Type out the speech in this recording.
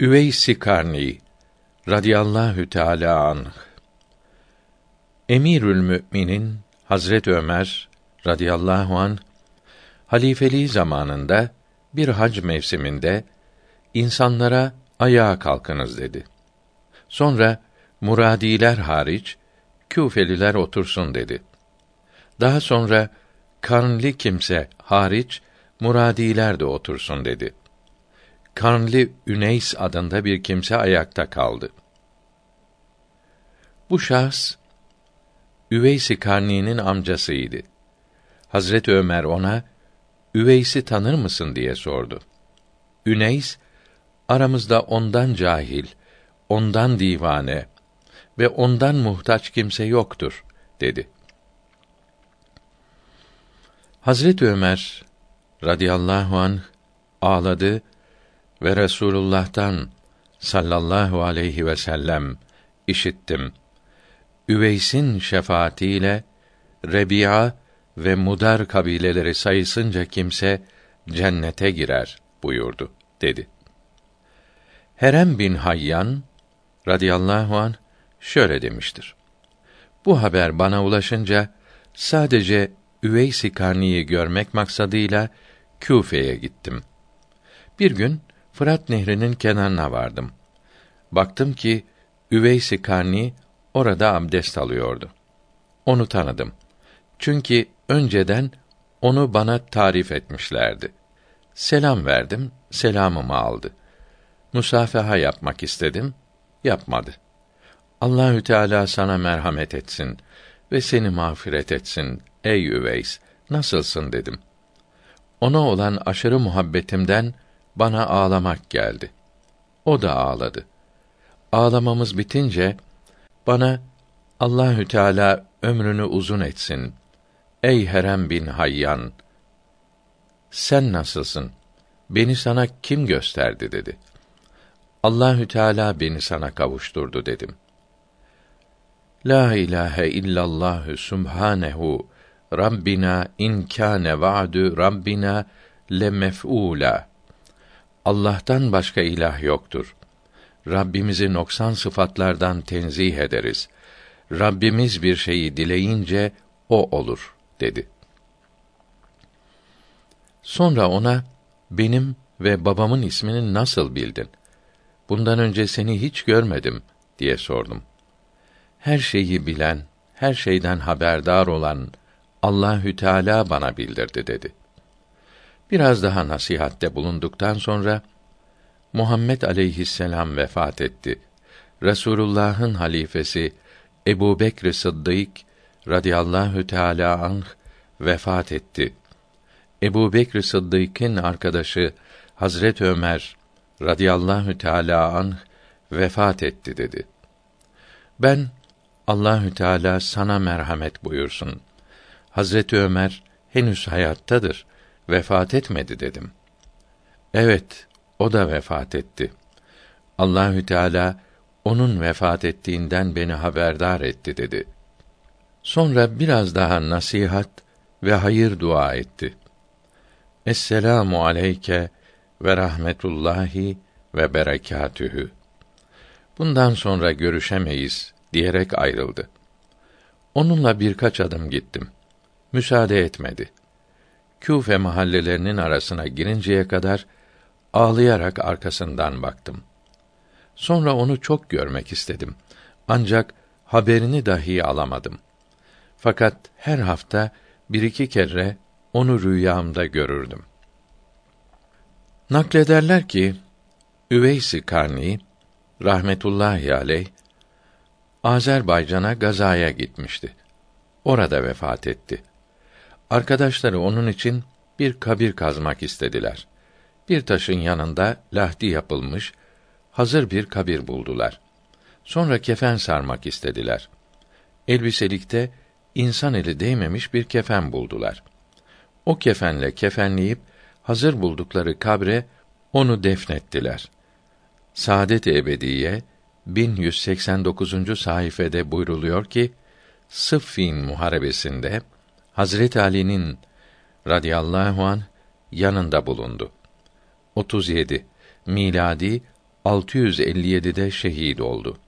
Üveys Karni radıyallahu teala anh Emirül Müminin Hazret Ömer radıyallahu an halifeliği zamanında bir hac mevsiminde insanlara ayağa kalkınız dedi. Sonra muradiler hariç Küfeliler otursun dedi. Daha sonra karnlı kimse hariç muradiler de otursun dedi. Karnlı Üneys adında bir kimse ayakta kaldı. Bu şahs Üveys-i Karni'nin amcasıydı. Hazret Ömer ona Üveys'i tanır mısın diye sordu. Üneys aramızda ondan cahil, ondan divane ve ondan muhtaç kimse yoktur dedi. Hazret Ömer radıyallahu an ağladı ve Resulullah'tan sallallahu aleyhi ve sellem işittim. Üveys'in şefaatiyle Rebi'a ve Mudar kabileleri sayısınca kimse cennete girer buyurdu dedi. Herem bin Hayyan radıyallahu an şöyle demiştir. Bu haber bana ulaşınca sadece Üveys-i Karni'yi görmek maksadıyla Küfe'ye gittim. Bir gün Fırat Nehri'nin kenarına vardım. Baktım ki Üveys-i Karni orada abdest alıyordu. Onu tanıdım. Çünkü önceden onu bana tarif etmişlerdi. Selam verdim, selamımı aldı. Musafaha yapmak istedim, yapmadı. Allahü Teala sana merhamet etsin ve seni mağfiret etsin ey Üveys. Nasılsın dedim. Ona olan aşırı muhabbetimden bana ağlamak geldi. O da ağladı. Ağlamamız bitince bana Allahü Teala ömrünü uzun etsin. Ey Herem bin Hayyan, sen nasılsın? Beni sana kim gösterdi dedi. Allahü Teala beni sana kavuşturdu dedim. La ilahe illallah subhanehu Rabbina in kâne va'du Rabbina le mef'ûlâ. Allah'tan başka ilah yoktur. Rabbimizi noksan sıfatlardan tenzih ederiz. Rabbimiz bir şeyi dileyince o olur dedi. Sonra ona benim ve babamın ismini nasıl bildin? Bundan önce seni hiç görmedim diye sordum. Her şeyi bilen, her şeyden haberdar olan Allahü Teala bana bildirdi dedi. Biraz daha nasihatte bulunduktan sonra Muhammed aleyhisselam vefat etti. Resulullah'ın halifesi Ebu Bekr Sıddık radıyallahu teâlâ anh vefat etti. Ebu Bekr Sıddık'ın arkadaşı Hazret Ömer radıyallahu teâlâ anh vefat etti dedi. Ben Allahü Teala sana merhamet buyursun. Hazreti Ömer henüz hayattadır, vefat etmedi dedim. Evet, o da vefat etti. Allahü Teala onun vefat ettiğinden beni haberdar etti dedi. Sonra biraz daha nasihat ve hayır dua etti. Esselamu aleyke ve rahmetullahi ve berekatühü. Bundan sonra görüşemeyiz diyerek ayrıldı. Onunla birkaç adım gittim. Müsaade etmedi. Küfe mahallelerinin arasına girinceye kadar ağlayarak arkasından baktım. Sonra onu çok görmek istedim. Ancak haberini dahi alamadım. Fakat her hafta bir iki kere onu rüyamda görürdüm. Naklederler ki Üveys-i Karni rahmetullahi aleyh Azerbaycan'a gazaya gitmişti. Orada vefat etti. Arkadaşları onun için bir kabir kazmak istediler. Bir taşın yanında lahdi yapılmış hazır bir kabir buldular. Sonra kefen sarmak istediler. Elbiselikte insan eli değmemiş bir kefen buldular. O kefenle kefenleyip hazır buldukları kabre onu defnettiler. Saadet-i Ebediye 1189. sayfede buyruluyor ki Sıffin muharebesinde Hazret Ali'nin radıyallahu an yanında bulundu. 37 miladi 657'de şehit oldu.